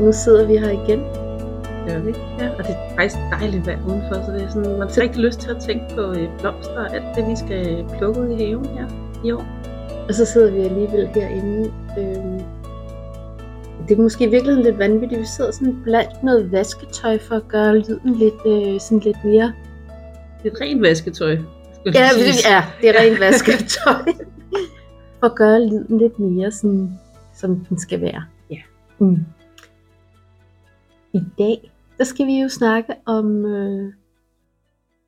Nu sidder vi her igen. Gør vi? Ja, og det er faktisk dejligt vejr udenfor, så det er sådan, man har rigtig lyst til at tænke på øh, blomster og alt det, vi skal plukke ud i haven her i år. Og så sidder vi alligevel herinde. Øhm, det er måske i virkeligheden lidt vanvittigt. Vi sidder sådan blandt noget vasketøj for at gøre lyden lidt, øh, sådan lidt mere... Det er rent vasketøj. Ja, det, ja, det er rent vasketøj. for at gøre lyden lidt mere sådan, som den skal være. Ja. Mm. I dag, der skal vi jo snakke om øh,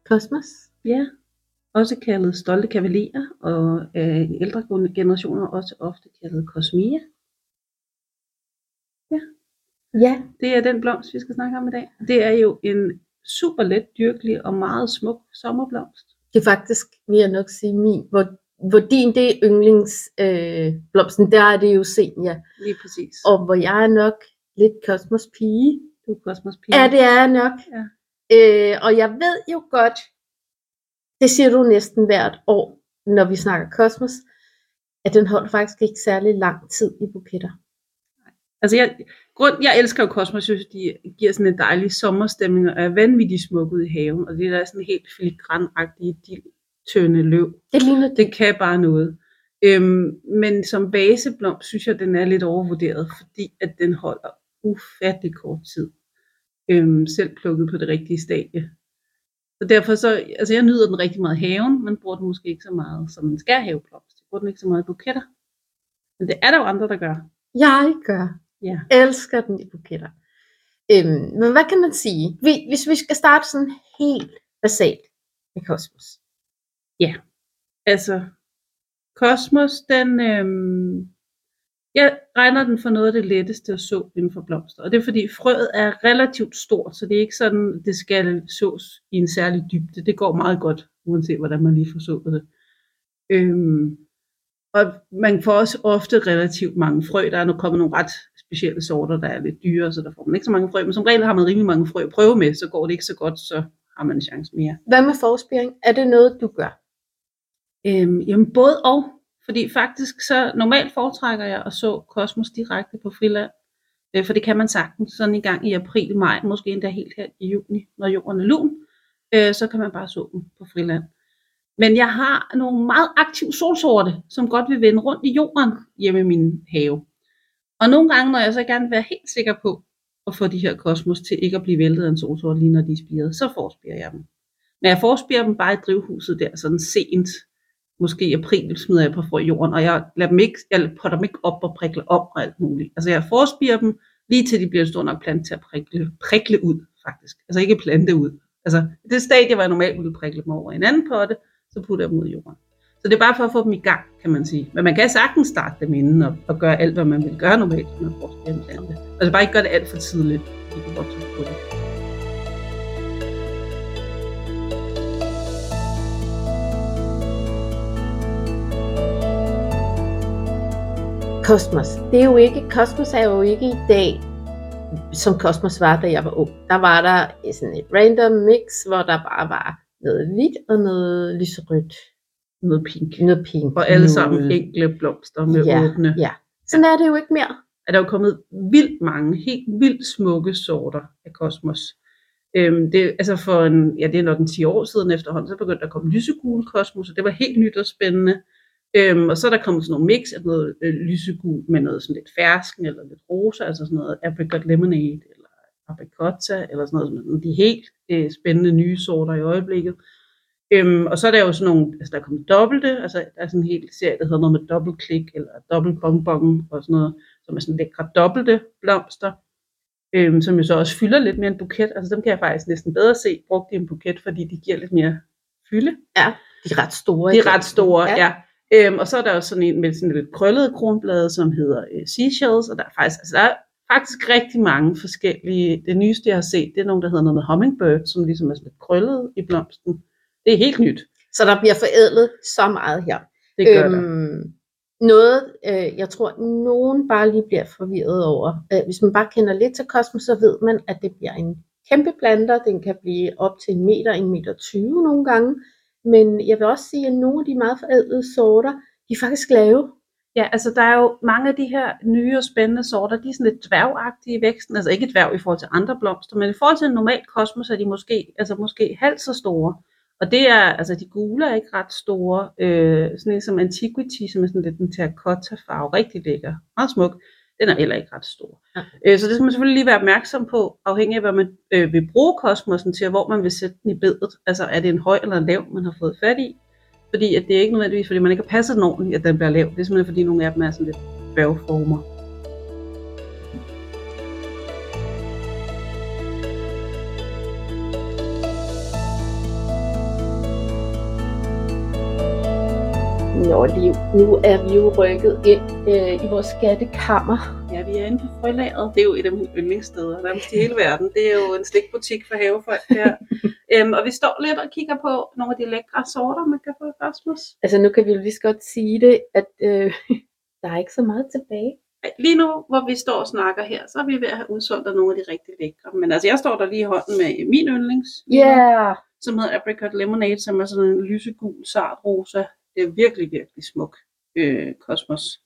kosmos. Ja, også kaldet stolte kavalier, og øh, ældre generationer også ofte kaldet kosmia. Ja, Det er den blomst, vi skal snakke om i dag. Det er jo en super let dyrkelig og meget smuk sommerblomst. det er faktisk, vil jeg nok sige, min, hvor, hvor din det er yndlingsblomsten, øh, blomsten, der er det jo senia. Lige præcis. Og hvor jeg er nok lidt kosmos pige. Du er kosmospige. Ja, det er jeg nok. Ja. Øh, og jeg ved jo godt, det siger du næsten hvert år, når vi snakker kosmos, at den holder faktisk ikke særlig lang tid i buketter. Altså, jeg, grund, jeg elsker jo kosmos, jeg synes, de giver sådan en dejlig sommerstemning, og er vanvittigt smuk ud i haven, og det der er sådan helt filigranagtige, de tynde løv. Det ligner det. Kan bare noget. Øhm, men som vaseblomst synes jeg, den er lidt overvurderet, fordi at den holder ufattelig kort tid. Øhm, selv plukket på det rigtige stadie. Så derfor så, altså jeg nyder den rigtig meget i haven, men bruger den måske ikke så meget, som en skal haveblomst. Jeg bruger den ikke så meget i buketter. Men det er der jo andre, der gør. Jeg gør. Ja. Elsker den i buketter. Øhm, men hvad kan man sige? Vi- Hvis vi skal starte sådan helt basalt med kosmos. Altså, kosmos, den, øhm, jeg regner den for noget af det letteste at så inden for blomster. Og det er fordi frøet er relativt stort, så det er ikke sådan, det skal sås i en særlig dybde. Det går meget godt, uanset hvordan man lige får sået det. Øhm, og man får også ofte relativt mange frø. Der er nu kommet nogle ret specielle sorter, der er lidt dyre, så der får man ikke så mange frø. Men som regel har man rimelig mange frø at prøve med, så går det ikke så godt, så har man en chance mere. Hvad med forspiring? Er det noget, du gør? Øhm, jamen både og, fordi faktisk så normalt foretrækker jeg at så kosmos direkte på friland, øh, for det kan man sagtens sådan i gang i april, maj, måske endda helt her i juni, når jorden er lun, øh, så kan man bare så dem på friland. Men jeg har nogle meget aktive solsorte, som godt vil vende rundt i jorden hjemme i min have. Og nogle gange, når jeg så gerne vil være helt sikker på at få de her kosmos til ikke at blive væltet af en solsort, lige når de er spiret, så forspirer jeg dem. Men jeg forspirer dem bare i drivhuset der, sådan sent, måske i april, smider jeg på frø jorden, og jeg lader dem ikke, jeg potter dem ikke op og prikler op og alt muligt. Altså jeg forspirer dem, lige til de bliver store stor nok plante til at prikle, prikle ud, faktisk. Altså ikke plante ud. Altså det stadie, hvor jeg normalt ville prikle dem over i en anden potte, så putter jeg dem ud i jorden. Så det er bare for at få dem i gang, kan man sige. Men man kan sagtens starte dem inden og, og gøre alt, hvad man vil gøre normalt, når man forspirer en plante. Altså bare ikke gøre det alt for tidligt. De kan vokse på det. Kosmos. Det er jo ikke, kosmos er jo ikke i dag, som kosmos var, da jeg var ung. Der var der sådan et random mix, hvor der bare var noget hvidt og noget lyserødt. Noget pink. Noget pink. Og alle sammen enkle blomster med ja, åbne. Ja. Sådan er det jo ikke mere. er der jo kommet vildt mange, helt vildt smukke sorter af kosmos. Øhm, det, altså for en, ja, det er nok en 10 år siden efterhånden, så begyndte der at komme lysegul kosmos, og det var helt nyt og spændende. Øhm, og så er der kommet sådan nogle mix af noget øh, lysegul med noget sådan lidt fersken eller lidt rosa, altså sådan noget apricot lemonade eller apricotta eller sådan noget, sådan de helt øh, spændende nye sorter i øjeblikket. Øhm, og så er der jo sådan nogle, altså der er kommet dobbelte, altså der er sådan en hel serie, der hedder noget med dobbeltklik eller dobbelt bonbon og sådan noget, som er sådan lækre dobbelte blomster, øhm, som jo så også fylder lidt mere en buket. Altså dem kan jeg faktisk næsten bedre se brugt i en buket, fordi de giver lidt mere fylde. Ja, de er ret store. De er ret store, Ja. ja. Øhm, og så er der jo sådan en med sådan lidt krøllede kronblade, som hedder øh, Seashells, og der er faktisk, altså der er faktisk rigtig mange forskellige. Det nyeste, jeg har set, det er nogle, der hedder noget med hummingbird, som ligesom er sådan lidt krøllet i blomsten. Det er helt nyt. Så der bliver forædlet så meget her. Det gør øhm, der. noget, øh, jeg tror, nogen bare lige bliver forvirret over. Øh, hvis man bare kender lidt til kosmos, så ved man, at det bliver en kæmpe planter. Den kan blive op til en meter, en meter 20 nogle gange. Men jeg vil også sige, at nogle af de meget forældede sorter, de er faktisk lave. Ja, altså der er jo mange af de her nye og spændende sorter, de er sådan lidt dværgagtige i væksten. Altså ikke dværg i forhold til andre blomster, men i forhold til en normal kosmos er de måske, altså måske halvt så store. Og det er, altså de gule er ikke ret store. Øh, sådan en som Antiquity, som er sådan lidt en terracotta farve, rigtig lækker, meget smuk. Den er heller ikke ret stor. Ja. Øh, så det skal man selvfølgelig lige være opmærksom på, afhængig af hvad man øh, vil bruge kosmosen til, og hvor man vil sætte den i bedet. Altså er det en høj eller en lav, man har fået fat i. Fordi at det er ikke nødvendigvis, fordi man ikke har passet den ordentligt, at den bliver lav. Det er simpelthen fordi nogle af dem er sådan lidt bærgeformer. Nå, Liv, nu er vi jo rykket ind øh, i vores skattekammer. Ja, vi er inde på frølageret. Det er jo et af mine yndlingssteder, nærmest i hele verden. Det er jo en slikbutik for havefolk der. øhm, og vi står lidt og kigger på nogle af de lækre sorter, man kan få i Cosmos. Altså nu kan vi jo lige så godt sige det, at øh, der er ikke så meget tilbage. Lige nu, hvor vi står og snakker her, så er vi ved at have udsolgt af nogle af de rigtig lækre. Men altså, jeg står der lige i hånden med min yndlings, Ja, yeah. som hedder Apricot Lemonade, som er sådan en lysegul, sart rosa. Det er virkelig, virkelig smuk øh, kosmos.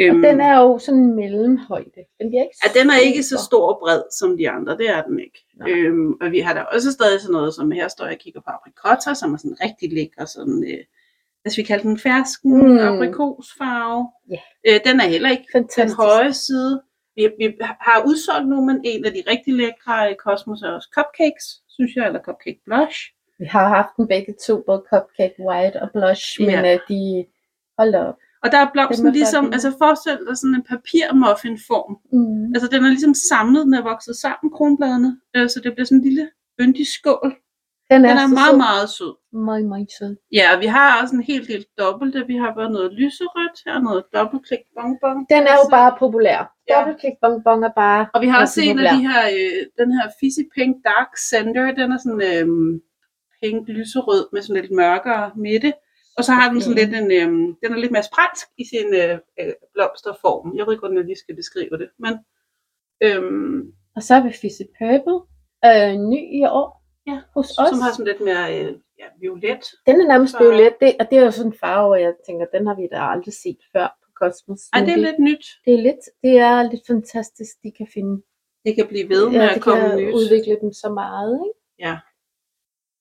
og den er jo sådan mellemhøjde. Den bliver ikke Ja, den er ikke så stor og bred som de andre, det er den ikke. Nej. Øhm, og vi har da også stadig sådan noget, som her står jeg og kigger på aprikotter, som er sådan rigtig lækker, sådan, øh, hvad skal vi kalde den, fersken, Mm. aprikosfarve. Ja. Øh, den er heller ikke den Fantastisk. høje side. Vi, vi har udsolgt nu, men en af de rigtig lækre i Cosmos er også cupcakes, synes jeg, eller cupcake blush. Vi har haft dem begge to, både Cupcake White og Blush, men Ja. øh, de hold da op. Og der er blomsten er ligesom, altså forestil dig sådan en papirmuffinform. Mm. Altså den er ligesom samlet, den er vokset sammen, kronbladene, øh, så det bliver sådan en lille yndig skål. Den er, Den er så meget, sød. meget sød. Meget, meget sød. Ja, og vi har også en helt del dobbelte. Vi har både noget lyserødt her, noget dobbeltklik bonbon. Den er jo bare populær. Ja. Dobbeltklik bonbon er bare... Og vi har også en af de her, øh, den her Fizzy Pink Dark Center. Den er sådan øh, pink lyserød med sådan lidt mørkere midte. Og så har den sådan lidt en, øh, den er lidt mere sprænsk i sin øh, øh, blomsterform. Jeg ved ikke, hvordan jeg lige skal beskrive det. Men øhm, Og så har vi Fizzy Purple. Øh, ny i år ja, hos os. som har sådan lidt mere øh, ja, violet. Den er nærmest farve. violet, det, og det er jo sådan en farve, hvor jeg tænker, den har vi da aldrig set før på Cosmos. Ej, det er lidt nyt. det er lidt, det er lidt fantastisk, de kan finde. Det kan blive ved med ja, at komme kan nyt. udvikle dem så meget, ikke? Ja.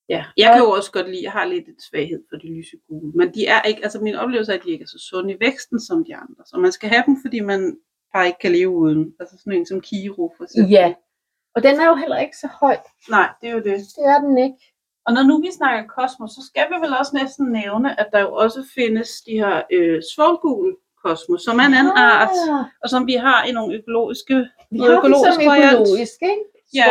Ja, jeg kan jo også godt lide, jeg har lidt et svaghed for de lysegule, men de er ikke, altså min oplevelse er, at de ikke er så sunde i væksten som de andre, så man skal have dem, fordi man bare ikke kan leve uden, altså sådan en som Kiro for eksempel. Ja. Og den er jo heller ikke så høj. Nej, det er jo det. Det er den ikke. Og når nu vi snakker kosmos, så skal vi vel også næsten nævne, at der jo også findes de her øh, svovlgule kosmos, som er en anden art, Ah, og som vi har i nogle økologiske, vi har økologisk som økologisk, ikke? Ja,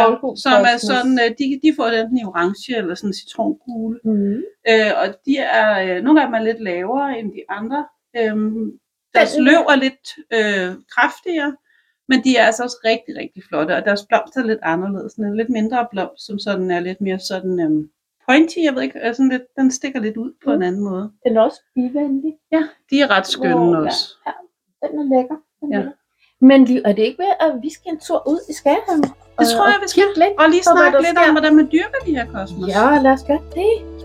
som er sådan, øh, de, de får den i orange eller sådan citrongule. Mm. Øh, og de er, øh, nogle af dem er lidt lavere end de andre. Øhm, deres Den- løv er lidt øh, kraftigere, men de er altså også rigtig, rigtig flotte. Og deres blomst er lidt anderledes. Er en lidt mindre blomst, som sådan er lidt mere sådan øhm, pointy. Jeg ved ikke, er sådan lidt, den stikker lidt ud på Mm. en anden måde. Den er også bivenlig. Ja, de er ret skønne Wow, ja. også. Den er lækker. Den Ja. lækker. Men er det ikke ved, at vi skal en tur ud i Skagen? Det tror jeg, vi skal. Lidt Og lige snakke der lidt sker. om, hvordan man dyrker de her kosmos. Ja, lad os gøre det.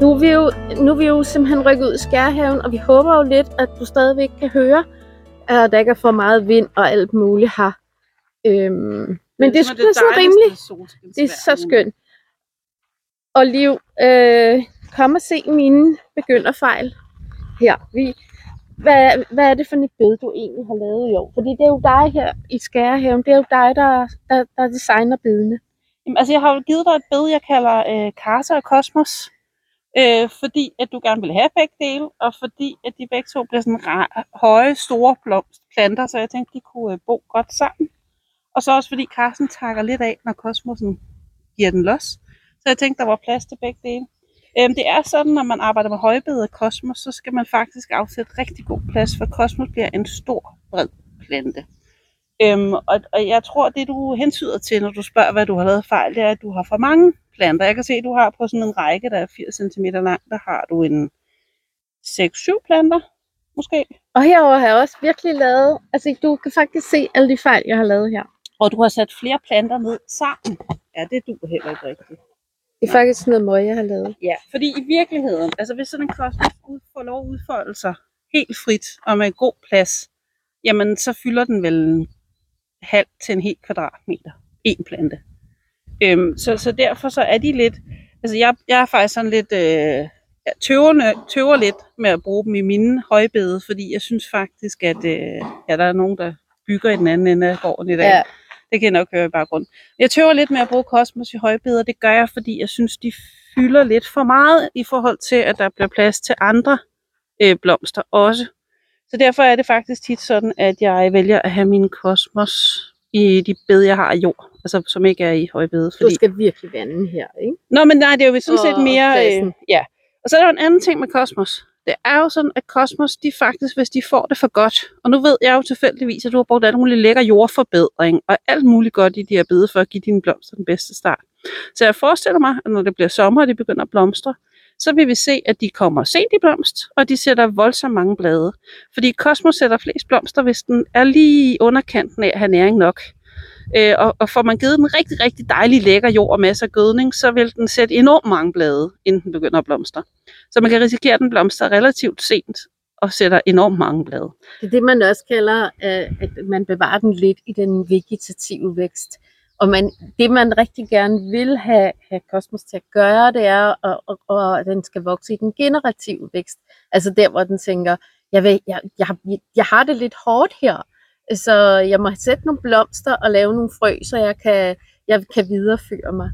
Nu er, vi jo, nu er vi jo simpelthen rykket ud i Skærhaven, og vi håber jo lidt, at du stadigvæk kan høre, at der ikke er for meget vind og alt muligt her. Øhm, men det er sgu da sådan rimeligt. Det er så skønt. Og Liv, øh, kom og se mine begynderfejl her. Vi, hvad, hvad er det for et bed, du egentlig har lavet i år? Fordi det er jo dig her i Skærehaven. Det er jo dig, der, der, der designer bedene. Jamen, altså, jeg har jo givet dig et bed, jeg kalder øh, Karse og Kosmos. Øh, fordi at du gerne vil have begge dele, og fordi at de begge to bliver sådan ra- høje, store blomstplanter, så jeg tænkte, de kunne øh, bo godt sammen. Og så også fordi Carsten takker lidt af, når kosmosen giver den los. Så jeg tænkte, der var plads til begge dele. Øhm, det er sådan, når man arbejder med højbede af kosmos, så skal man faktisk afsætte rigtig god plads, for kosmos bliver en stor, bred plante. Øhm, og, og jeg tror, det du hentyder til, når du spørger, hvad du har lavet fejl, det er, at du har for mange planter. Jeg kan se, at du har på sådan en række, der er 80 cm lang, der har du en 6-7 planter, måske. Og herover har jeg også virkelig lavet, altså du kan faktisk se alle de fejl, jeg har lavet her. Og du har sat flere planter ned sammen. Ja, det du heller ikke rigtigt. Det er faktisk noget møg, jeg har lavet. Ja, fordi i virkeligheden, altså hvis sådan en kosmos får lov at udfolde sig helt frit og med god plads, jamen så fylder den vel en halv til en hel kvadratmeter. En plante. Øhm, så, så derfor så er de lidt, altså jeg, jeg er faktisk sådan lidt, øh, jeg tøverne, tøver lidt med at bruge dem i mine højbede, fordi jeg synes faktisk, at øh, ja, der er nogen, der bygger i den anden ende af gården i dag. Ja. Det kan jeg nok høre i baggrund. Jeg tøver lidt med at bruge kosmos i højbeder. Det gør jeg, fordi jeg synes, de fylder lidt for meget i forhold til, at der bliver plads til andre øh, blomster også. Så derfor er det faktisk tit sådan, at jeg vælger at have min kosmos i de bed, jeg har af jord. Altså, som ikke er i højbede. Du skal virkelig vande her, ikke? Nå, men nej, det er jo sådan set mere... Øh, ja. Og så er der en anden ting med kosmos. Det er jo sådan, at kosmos, de faktisk, hvis de får det for godt, og nu ved jeg jo tilfældigvis, at du har brugt alt muligt lækker jordforbedring, og alt muligt godt i de her bede, for at give dine blomster den bedste start. Så jeg forestiller mig, at når det bliver sommer, og de begynder at blomstre, så vil vi se, at de kommer sent i blomst, og de sætter voldsomt mange blade. Fordi kosmos sætter flest blomster, hvis den er lige i underkanten af at have næring nok. Øh, og, og får man givet den rigtig, rigtig dejlig lækker jord og masser af gødning, så vil den sætte enormt mange blade, inden den begynder at blomstre. Så man kan risikere, at den blomstrer relativt sent og sætter enormt mange blade. Det er det, man også kalder, øh, at man bevarer den lidt i den vegetative vækst. Og man, det, man rigtig gerne vil have, have kosmos til at gøre, det er, at, at, at, den skal vokse i den generative vækst. Altså der, hvor den tænker, jeg, vil, jeg, jeg, jeg har det lidt hårdt her, så jeg må sætte nogle blomster og lave nogle frø, så jeg kan, jeg kan videreføre mig.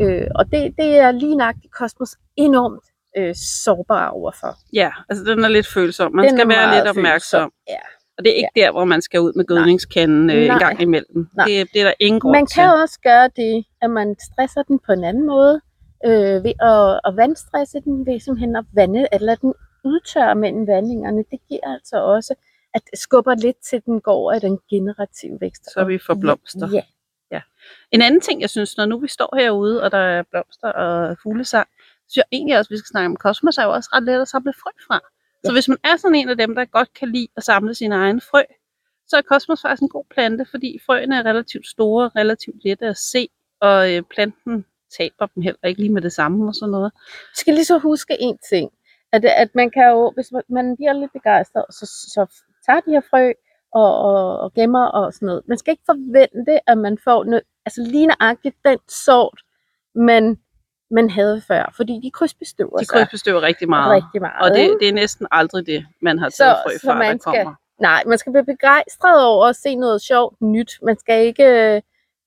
Øh, og det, det er lige nøjagtigt kosmos enormt øh, sårbar overfor. Ja, altså den er lidt følsom. Man Den skal være lidt opmærksom. Ja. Og det er ikke der, hvor man skal ud med gødningskanden øh, en gang imellem. Nej. Det, det er der ingen grund Man til. kan også gøre det, at man stresser den på en anden måde, øh, ved at, at vandstresse den, ved simpelthen at vande, eller den udtørre mellem vandingerne. Det giver altså også, at skubber lidt til, den går i den generative vækst. Så vi får blomster. Ja, En anden ting, jeg synes, når nu vi står herude, og der er blomster og fuglesang, så synes jeg egentlig også, at vi skal snakke om kosmos, er jo også ret let at samle frø fra. Så Ja. hvis man er sådan en af dem, der godt kan lide at samle sine egne frø, så er kosmos faktisk en god plante, fordi frøene er relativt store, relativt lette at se, og øh, planten taber dem heller ikke lige med det samme og sådan noget. Vi skal lige så huske en ting, at, at man kan jo, hvis man, man bliver lidt begejstret, så, så tager de her frø og, og, og gemmer og sådan noget. Man skal ikke forvente, at man får nø, altså lige nøjagtigt den sort, man, man havde før, fordi de krydsbestøver De krydsbestøver rigtig meget. rigtig meget. Og det, det er næsten aldrig det, man har Så- taget frø så fra, man der skal- kommer. Nej, man skal blive begejstret over at se noget sjovt nyt. Man skal ikke øh,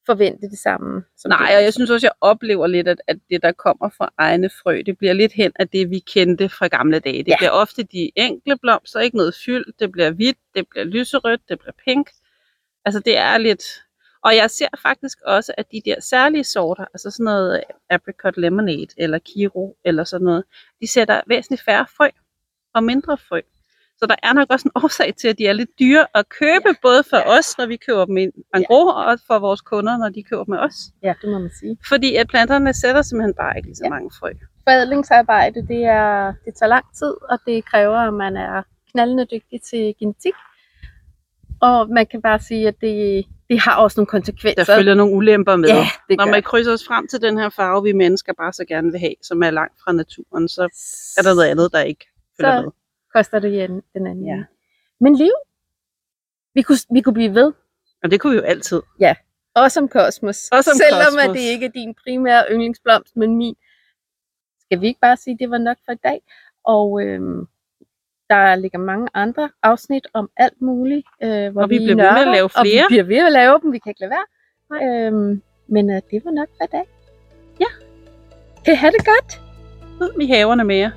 forvente det samme. Som Nej, det. og jeg synes også, jeg oplever lidt, at, at det, der kommer fra egne frø, det bliver lidt hen af det, vi kendte fra gamle dage. Det Ja. bliver ofte de enkle blomster, ikke noget fyld. Det bliver hvidt, det bliver lyserødt, det bliver pink. Altså, det er lidt... Og jeg ser faktisk også, at de der særlige sorter, altså sådan noget apricot lemonade eller kiro eller sådan noget, de sætter væsentligt færre frø og mindre frø. Så der er nok også en årsag til, at de er lidt dyre at købe, ja. både for Ja. os, når vi køber dem i en gros, og for vores kunder, når de køber dem med os. Ja, det må man sige. Fordi at planterne sætter simpelthen bare ikke lige så Ja. mange frø. Forædlingsarbejde, det, er, det tager lang tid, og det kræver, at man er knaldende dygtig til genetik. Og man kan bare sige, at det, det har også nogle konsekvenser. Der følger nogle ulemper med. Ja, det Når gør man krydser os frem til den her farve, vi mennesker bare så gerne vil have, som er langt fra naturen, så er der noget andet, der ikke følger Så- med. Koster det igen den anden. Ja. Men liv, vi kunne, vi kunne blive ved. Og det kunne vi jo altid. Også om kosmos. Også om Selvom kosmos. at det ikke er din primære yndlingsblomst, men min. Skal vi ikke bare sige, at det var nok for i dag? Og øhm, der ligger mange andre afsnit om alt muligt. Øh, hvor Og vi bliver ved med at nørder, lave Og vi flere. bliver ved med at lave dem. Vi kan ikke lade være. Øhm, men øh, det var nok for i dag. Ja. Kan I have det godt? Ud i haverne med jer.